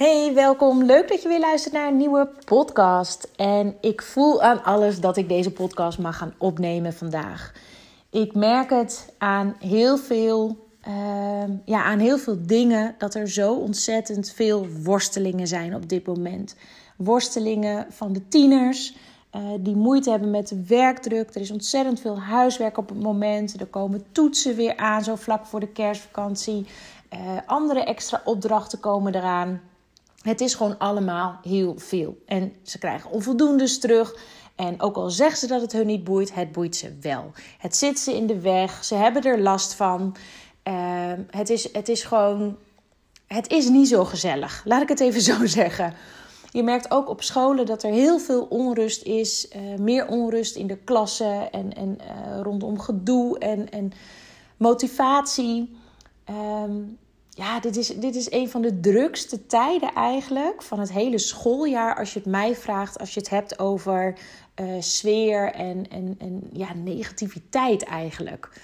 Hey, welkom. Leuk dat je weer luistert naar een nieuwe podcast. En ik voel aan alles dat ik deze podcast mag gaan opnemen vandaag. Ik merk het aan heel veel, uh, ja, aan heel veel dingen dat er zo ontzettend veel worstelingen zijn op dit moment. Worstelingen van de tieners. Uh, die moeite hebben met de werkdruk. Er is ontzettend veel huiswerk op het moment. Er komen toetsen weer aan, zo vlak voor de kerstvakantie. Uh, andere extra opdrachten komen eraan. Het is gewoon allemaal heel veel. En ze krijgen onvoldoendes terug. En ook al zeggen ze dat het hun niet boeit, het boeit ze wel. Het zit ze in de weg. Ze hebben er last van. Uh, het, is, het is gewoon. Het is niet zo gezellig. Laat ik het even zo zeggen. Je merkt ook op scholen dat er heel veel onrust is. Uh, meer onrust in de klassen en, en uh, rondom gedoe en, en motivatie. Um, ja, dit is, dit is een van de drukste tijden eigenlijk van het hele schooljaar. Als je het mij vraagt, als je het hebt over uh, sfeer en, en, en ja, negativiteit eigenlijk.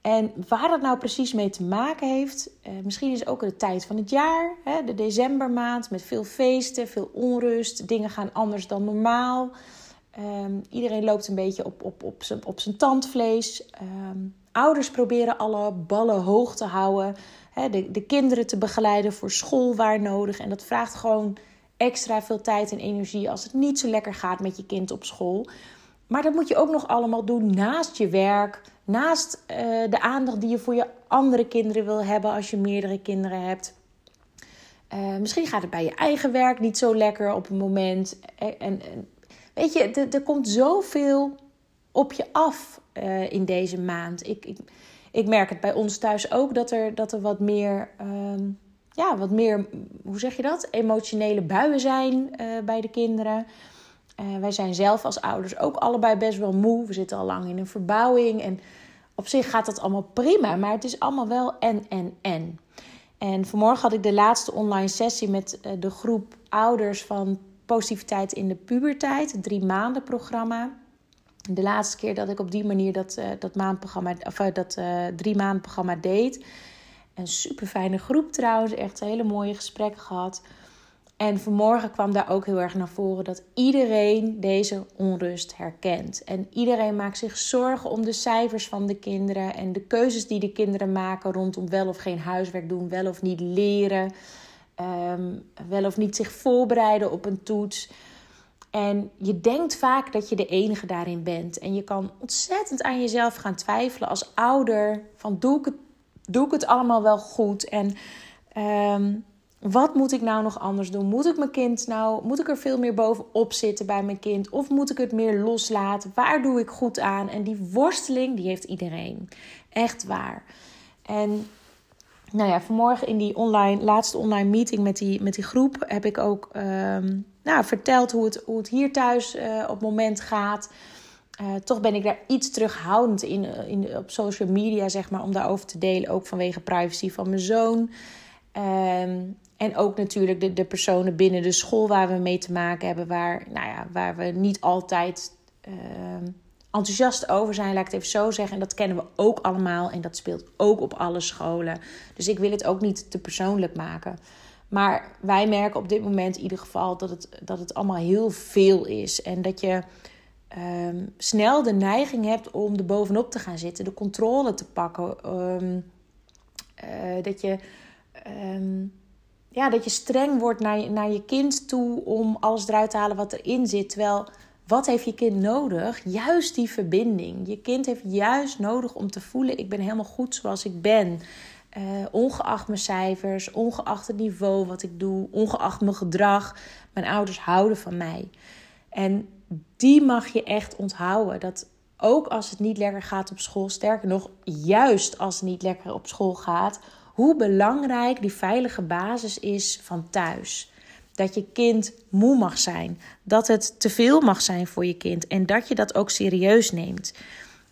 En waar dat nou precies mee te maken heeft, uh, misschien is ook de tijd van het jaar, hè, de decembermaand met veel feesten, veel onrust. Dingen gaan anders dan normaal. Um, iedereen loopt een beetje op, op, op, zijn, op zijn tandvlees. Um, ouders proberen alle ballen hoog te houden de, de kinderen te begeleiden voor school waar nodig. En dat vraagt gewoon extra veel tijd en energie als het niet zo lekker gaat met je kind op school. Maar dat moet je ook nog allemaal doen naast je werk, naast uh, de aandacht die je voor je andere kinderen wil hebben als je meerdere kinderen hebt. Uh, misschien gaat het bij je eigen werk niet zo lekker op een moment. En, en weet je, er, komt zoveel op je af in deze maand. Ik, ik, ik merk het bij ons thuis ook dat er, dat er wat meer, um, ja, wat meer, hoe zeg je dat? Emotionele buien zijn uh, bij de kinderen. Uh, wij zijn zelf als ouders ook allebei best wel moe. We zitten al lang in een verbouwing. En op zich gaat dat allemaal prima. Maar het is allemaal wel en, en, en. En vanmorgen had ik de laatste online sessie met uh, de groep ouders van Positiviteit in de Puberteit. Drie maanden programma de laatste keer dat ik op die manier dat, uh, dat, maandprogramma, of, uh, dat uh, drie maand programma deed. Een super fijne groep trouwens, echt hele mooie gesprekken gehad. En vanmorgen kwam daar ook heel erg naar voren dat iedereen deze onrust herkent. En iedereen maakt zich zorgen om de cijfers van de kinderen en de keuzes die de kinderen maken rondom wel of geen huiswerk doen, wel of niet leren, um, wel of niet zich voorbereiden op een toets. En je denkt vaak dat je de enige daarin bent. En je kan ontzettend aan jezelf gaan twijfelen als ouder. Van doe ik het, doe ik het allemaal wel goed? En um, wat moet ik nou nog anders doen? Moet ik mijn kind nou, moet ik er veel meer bovenop zitten bij mijn kind? Of moet ik het meer loslaten? Waar doe ik goed aan? En die worsteling, die heeft iedereen. Echt waar. En nou ja, vanmorgen in die online, laatste online meeting met die, met die groep heb ik ook um, nou, verteld hoe het, hoe het hier thuis uh, op het moment gaat. Uh, toch ben ik daar iets terughoudend in, in, op social media, zeg maar, om daarover te delen. Ook vanwege privacy van mijn zoon. Um, en ook natuurlijk de, de personen binnen de school waar we mee te maken hebben, waar, nou ja, waar we niet altijd uh, enthousiast over zijn, laat ik het even zo zeggen. En dat kennen we ook allemaal en dat speelt ook op alle scholen. Dus ik wil het ook niet te persoonlijk maken. Maar wij merken op dit moment in ieder geval dat het, dat het allemaal heel veel is. En dat je um, snel de neiging hebt om er bovenop te gaan zitten, de controle te pakken. Um, uh, dat, je, um, ja, dat je streng wordt naar je, naar je kind toe om alles eruit te halen wat erin zit. Terwijl wat heeft je kind nodig? Juist die verbinding. Je kind heeft juist nodig om te voelen: ik ben helemaal goed zoals ik ben. Uh, ongeacht mijn cijfers, ongeacht het niveau wat ik doe, ongeacht mijn gedrag. Mijn ouders houden van mij. En die mag je echt onthouden. Dat ook als het niet lekker gaat op school, sterker nog, juist als het niet lekker op school gaat, hoe belangrijk die veilige basis is van thuis. Dat je kind moe mag zijn, dat het te veel mag zijn voor je kind en dat je dat ook serieus neemt.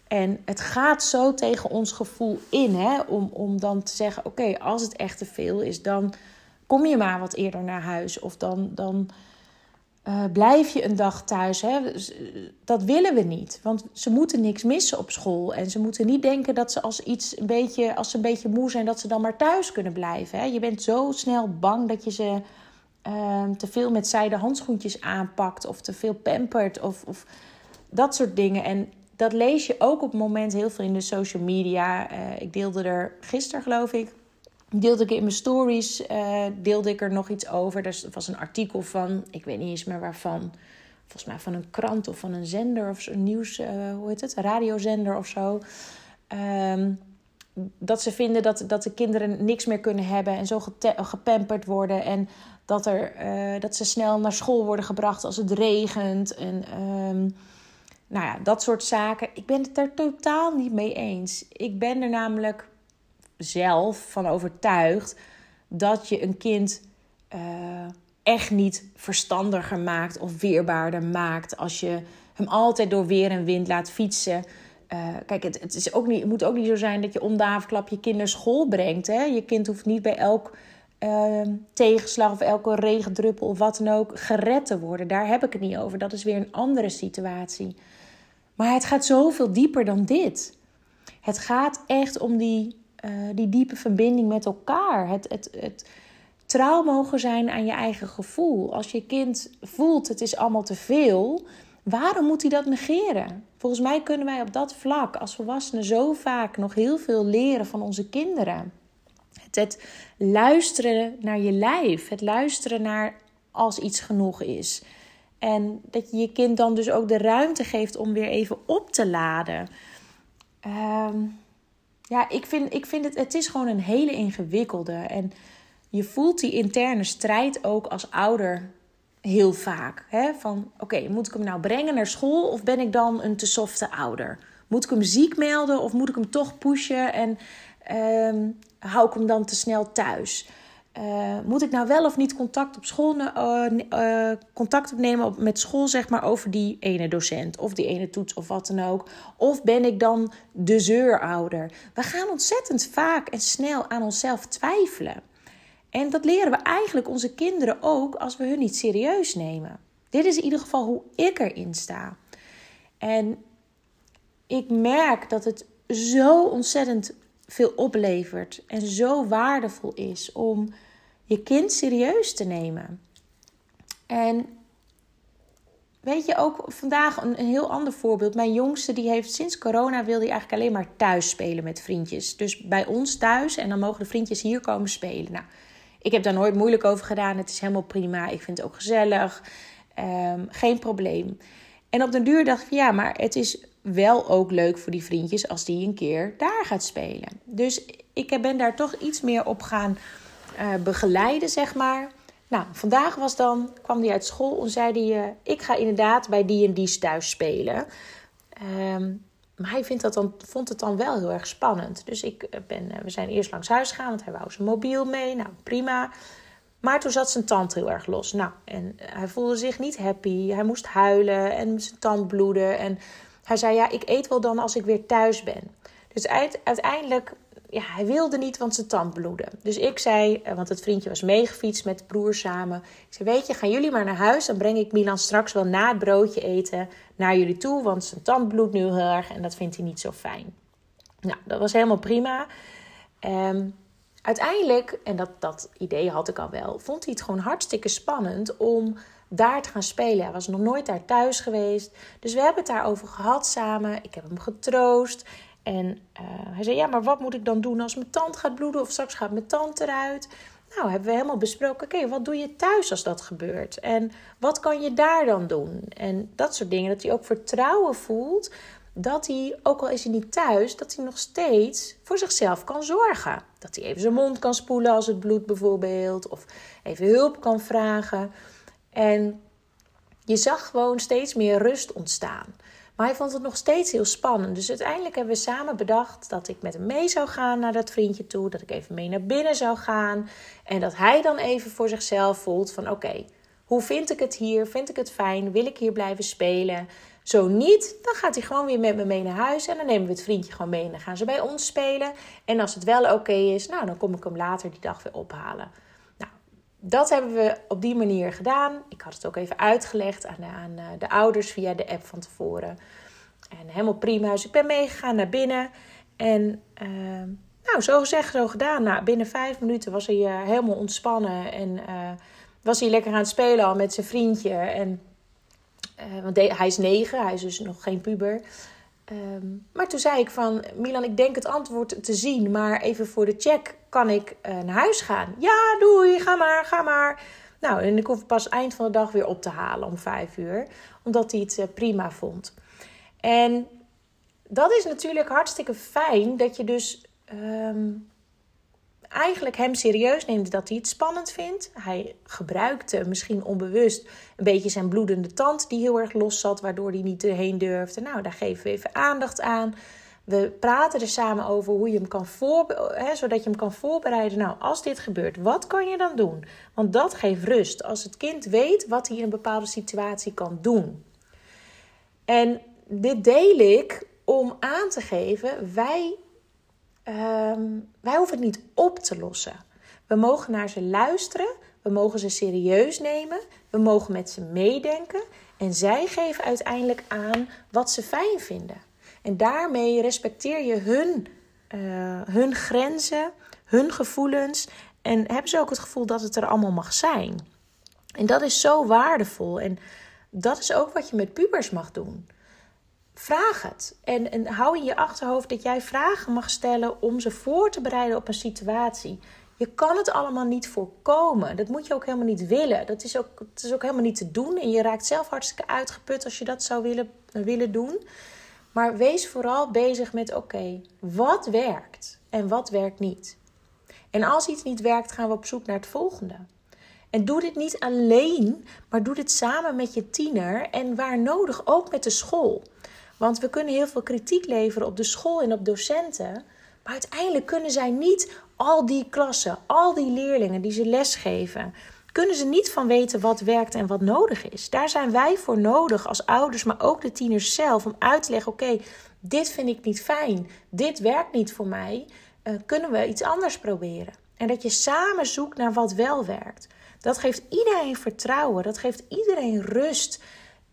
En het gaat zo tegen ons gevoel in, hè? Om, om dan te zeggen: oké, als het echt te veel is, dan kom je maar wat eerder naar huis. Of dan, dan uh, blijf je een dag thuis. Hè? Dat willen we niet. Want ze moeten niks missen op school. En ze moeten niet denken dat ze als, iets een beetje, als ze een beetje moe zijn, dat ze dan maar thuis kunnen blijven. Hè? Je bent zo snel bang dat je ze ehm, te veel met zijde handschoentjes aanpakt of te veel pampert of, of dat soort dingen. En dat lees je ook op het moment heel veel in de social media. Uh, ik deelde er gisteren, geloof ik, deelde ik in mijn stories, uh, deelde ik er nog iets over. Er was een artikel van, ik weet niet eens meer waarvan. Volgens mij van een krant of van een zender of een nieuws, uh, hoe heet het, radiozender of zo. Um, dat ze vinden dat, dat de kinderen niks meer kunnen hebben en zo gepamperd worden. En dat, er, uh, dat ze snel naar school worden gebracht als het regent. En um, nou ja, dat soort zaken. Ik ben het er totaal niet mee eens. Ik ben er namelijk zelf van overtuigd dat je een kind uh, echt niet verstandiger maakt of weerbaarder maakt als je hem altijd door weer en wind laat fietsen. Uh, kijk, het, het, is ook niet, het moet ook niet zo zijn dat je om je kind naar school brengt. Hè? Je kind hoeft niet bij elk uh, tegenslag of elke regendruppel of wat dan ook gered te worden. Daar heb ik het niet over. Dat is weer een andere situatie. Maar het gaat zoveel dieper dan dit. Het gaat echt om die, uh, die diepe verbinding met elkaar. Het, het, het trouw mogen zijn aan je eigen gevoel. Als je kind voelt het is allemaal te veel, waarom moet hij dat negeren? Volgens mij kunnen wij op dat vlak als volwassenen zo vaak nog heel veel leren van onze kinderen. Het, het luisteren naar je lijf, het luisteren naar als iets genoeg is. En dat je je kind dan dus ook de ruimte geeft om weer even op te laden. Um, ja, ik vind, ik vind het, het is gewoon een hele ingewikkelde. En je voelt die interne strijd ook als ouder heel vaak. Hè? Van oké, moet ik hem nou brengen naar school of ben ik dan een te softe ouder? Moet ik hem ziek melden of moet ik hem toch pushen en um, hou ik hem dan te snel thuis? Uh, moet ik nou wel of niet contact op school uh, uh, contact opnemen op, met school, zeg maar, over die ene docent of die ene toets of wat dan ook? Of ben ik dan de zeurouder? We gaan ontzettend vaak en snel aan onszelf twijfelen. En dat leren we eigenlijk onze kinderen ook als we hun niet serieus nemen. Dit is in ieder geval hoe ik erin sta. En ik merk dat het zo ontzettend veel oplevert en zo waardevol is om je kind serieus te nemen. En weet je ook vandaag een, heel ander voorbeeld. Mijn jongste die heeft sinds corona wil hij eigenlijk alleen maar thuis spelen met vriendjes. Dus bij ons thuis en dan mogen de vriendjes hier komen spelen. Nou, ik heb daar nooit moeilijk over gedaan. Het is helemaal prima. Ik vind het ook gezellig. Um, geen probleem. En op den duur dacht ik, ja, maar het is wel ook leuk voor die vriendjes als die een keer daar gaat spelen. Dus ik ben daar toch iets meer op gaan uh, begeleiden, zeg maar. Nou, vandaag was dan, kwam hij uit school en zei hij: uh, Ik ga inderdaad bij die en die thuis spelen. Um, maar hij vindt dat dan, vond het dan wel heel erg spannend. Dus ik eh, ben, we zijn eerst langs huis gegaan, want hij wou zijn mobiel mee. Nou, prima. Maar toen zat zijn tand heel erg los. Nou, en hij voelde zich niet happy. Hij moest huilen en zijn tand bloeden. En hij zei: Ja, ik eet wel dan als ik weer thuis ben. Dus uiteindelijk hij wilde niet, want zijn tand bloedde. Dus ik zei, eh, want het vriendje was meegefietst met de broer samen. Ik zei, weet je, gaan jullie maar naar huis. Dan breng ik Milan straks wel na het broodje eten naar jullie toe. Want zijn tand bloedt nu heel erg en dat vindt hij niet zo fijn. Nou, dat was helemaal prima. Um, uiteindelijk, en dat, dat idee had ik al wel, vond hij het gewoon hartstikke spannend om daar te gaan spelen. Hij was nog nooit daar thuis geweest. Dus we hebben het daarover gehad samen. Ik heb hem getroost. En uh, hij zei: Ja, maar wat moet ik dan doen als mijn tand gaat bloeden of straks gaat mijn tand eruit? Nou, hebben we helemaal besproken: oké, wat doe je thuis als dat gebeurt? En wat kan je daar dan doen? En dat soort dingen. Dat hij ook vertrouwen voelt dat hij, ook al is hij niet thuis, dat hij nog steeds voor zichzelf kan zorgen. Dat hij even zijn mond kan spoelen als het bloedt, bijvoorbeeld, of even hulp kan vragen. En je zag gewoon steeds meer rust ontstaan. Maar hij vond het nog steeds heel spannend. Dus uiteindelijk hebben we samen bedacht dat ik met hem mee zou gaan naar dat vriendje toe. Dat ik even mee naar binnen zou gaan. En dat hij dan even voor zichzelf voelt van oké, hoe vind ik het hier? Vind ik het fijn? Wil ik hier blijven spelen? Zo niet, dan gaat hij gewoon weer met me mee naar huis. En dan nemen we het vriendje gewoon mee en dan gaan ze bij ons spelen. En als het wel oké is, nou dan kom ik hem later die dag weer ophalen. Dat hebben we op die manier gedaan. Ik had het ook even uitgelegd aan de, eh, de ouders via de app van tevoren. En helemaal prima. Dus ik ben meegegaan naar binnen. En uh, nou, zo gezegd, zo gedaan. Nou, binnen vijf minuten was hij uh, helemaal ontspannen. En was hij lekker aan het spelen al met zijn vriendje. En, want hij is negen, hij is dus nog geen puber. Ehm, maar toen zei ik van, Milan, ik denk het antwoord te zien, maar even voor de check kan ik uh, naar huis gaan. Ja, doei, ga maar, ga maar. Nou, en ik hoef pas eind van de dag weer op te halen om vijf uur, omdat hij het uh, prima vond. En dat is natuurlijk hartstikke fijn dat je dus um, eigenlijk hem serieus neemt dat hij het spannend vindt. Hij gebruikte misschien onbewust een beetje zijn bloedende tand die heel erg los zat, waardoor hij niet erheen durfde. Nou, daar geven we even aandacht aan. We praten er samen over hoe je hem kan voorbereiden, zodat je hem kan voorbereiden. Nou, als dit gebeurt, wat kan je dan doen? Want dat geeft rust. Als het kind weet wat hij in een bepaalde situatie kan doen. En dit deel ik om aan te geven, wij um, wij hoeven het niet op te lossen. We mogen naar ze luisteren, we mogen ze serieus nemen, we mogen met ze meedenken en zij geven uiteindelijk aan wat ze fijn vinden. En daarmee respecteer je hun, uh, hun grenzen, hun gevoelens en hebben ze ook het gevoel dat het er allemaal mag zijn. En dat is zo waardevol en dat is ook wat je met pubers mag doen vraag het. En, en hou in je achterhoofd dat jij vragen mag stellen om ze voor te bereiden op een situatie. Je kan het allemaal niet voorkomen. Dat moet je ook helemaal niet willen. Dat is ook, is ook helemaal niet te doen. En je raakt zelf hartstikke uitgeput als je dat zou willen, willen doen. Maar wees vooral bezig met: oké, wat werkt en wat werkt niet? En als iets niet werkt, gaan we op zoek naar het volgende. En doe dit niet alleen, maar doe dit samen met je tiener en waar nodig ook met de school. Want we kunnen heel veel kritiek leveren op de school en op docenten. Maar uiteindelijk kunnen zij niet al die klassen, al die leerlingen die ze lesgeven, kunnen ze niet van weten wat werkt en wat nodig is. Daar zijn wij voor nodig als ouders, maar ook de tieners zelf, om uit te leggen: oké, dit vind ik niet fijn, dit werkt niet voor mij. Uh, kunnen we iets anders proberen? En dat je samen zoekt naar wat wel werkt. Dat geeft iedereen vertrouwen, dat geeft iedereen rust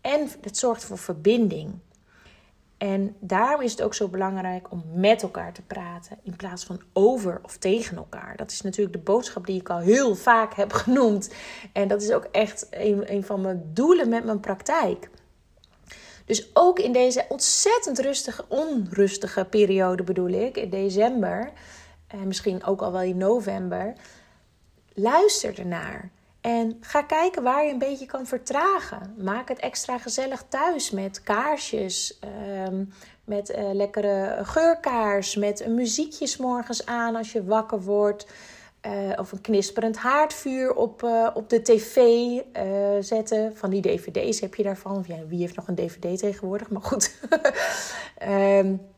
en het zorgt voor verbinding. En daarom is het ook zo belangrijk om met elkaar te praten in plaats van over of tegen elkaar. Dat is natuurlijk de boodschap die ik al heel vaak heb genoemd. En dat is ook echt een, een van mijn doelen met mijn praktijk. Dus ook in deze ontzettend rustige, onrustige periode bedoel ik, in december, en misschien ook al wel in november, luister ernaar. En ga kijken waar je een beetje kan vertragen. Maak het extra gezellig thuis met kaarsjes, um, met uh, lekkere geurkaars, met een muziekje morgens aan als je wakker wordt. Uh, of een knisperend haardvuur op, uh, op de tv zetten. Van die dvd's heb je daarvan. Of wie heeft nog een dvd tegenwoordig? Maar goed. um,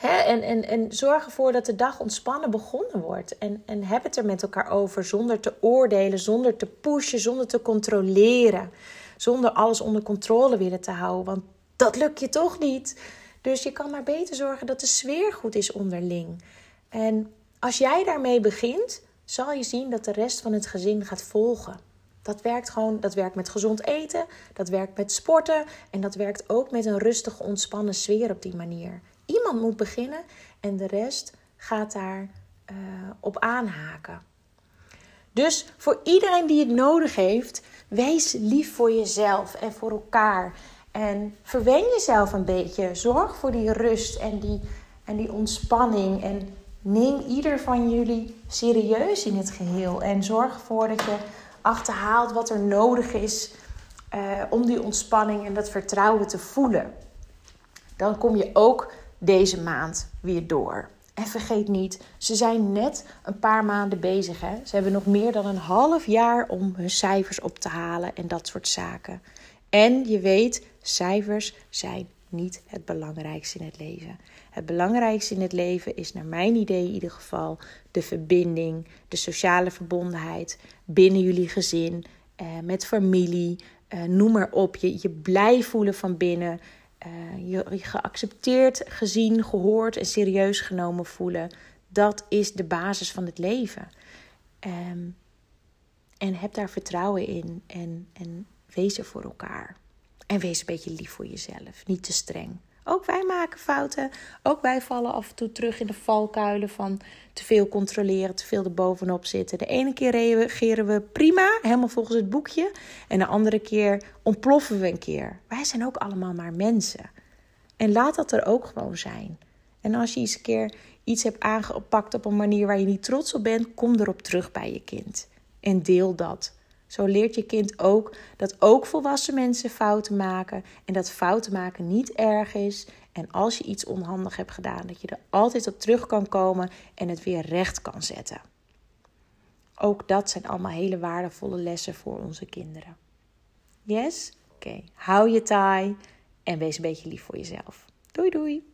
en, en, en zorg ervoor dat de dag ontspannen begonnen wordt. En, en heb het er met elkaar over zonder te oordelen, zonder te pushen, zonder te controleren. Zonder alles onder controle willen te houden. Want dat lukt je toch niet. Dus je kan maar beter zorgen dat de sfeer goed is onderling. En als jij daarmee begint, zal je zien dat de rest van het gezin gaat volgen. Dat werkt gewoon, dat werkt met gezond eten, dat werkt met sporten en dat werkt ook met een rustige, ontspannen sfeer op die manier. Iemand moet beginnen en de rest gaat daar uh, op aanhaken. Dus voor iedereen die het nodig heeft, wees lief voor jezelf en voor elkaar. En verwen jezelf een beetje. Zorg voor die rust en die, en die ontspanning. En neem ieder van jullie serieus in het geheel. En zorg ervoor dat je achterhaalt wat er nodig is uh, om die ontspanning en dat vertrouwen te voelen. Dan kom je ook deze maand weer door. En vergeet niet, ze zijn net een paar maanden bezig. Hè? Ze hebben nog meer dan een half jaar om hun cijfers op te halen en dat soort zaken. En je weet, cijfers zijn niet het belangrijkste in het leven. Het belangrijkste in het leven is, naar mijn idee in ieder geval, de verbinding, de sociale verbondenheid binnen jullie gezin, eh, met familie, eh, noem maar op. Je, je blij voelen van binnen. Uh, je, geaccepteerd, gezien, gehoord en serieus genomen voelen. Dat is de basis van het leven. Um, en heb daar vertrouwen in en, en wees er voor elkaar. En wees een beetje lief voor jezelf, niet te streng. Ook wij maken fouten. Ook wij vallen af en toe terug in de valkuilen van te veel controleren, te veel erbovenop zitten. De ene keer reageren we prima, helemaal volgens het boekje. En de andere keer ontploffen we een keer. Wij zijn ook allemaal maar mensen. En laat dat er ook gewoon zijn. En als je eens een keer iets hebt aangepakt op een manier waar je niet trots op bent, kom erop terug bij je kind. En deel dat. Zo leert je kind ook dat ook volwassen mensen fouten maken en dat fouten maken niet erg is. En als je iets onhandig hebt gedaan, dat je er altijd op terug kan komen en het weer recht kan zetten. Ook dat zijn allemaal hele waardevolle lessen voor onze kinderen. Yes? Oké, hou je taai en wees een beetje lief voor jezelf. Doei doei!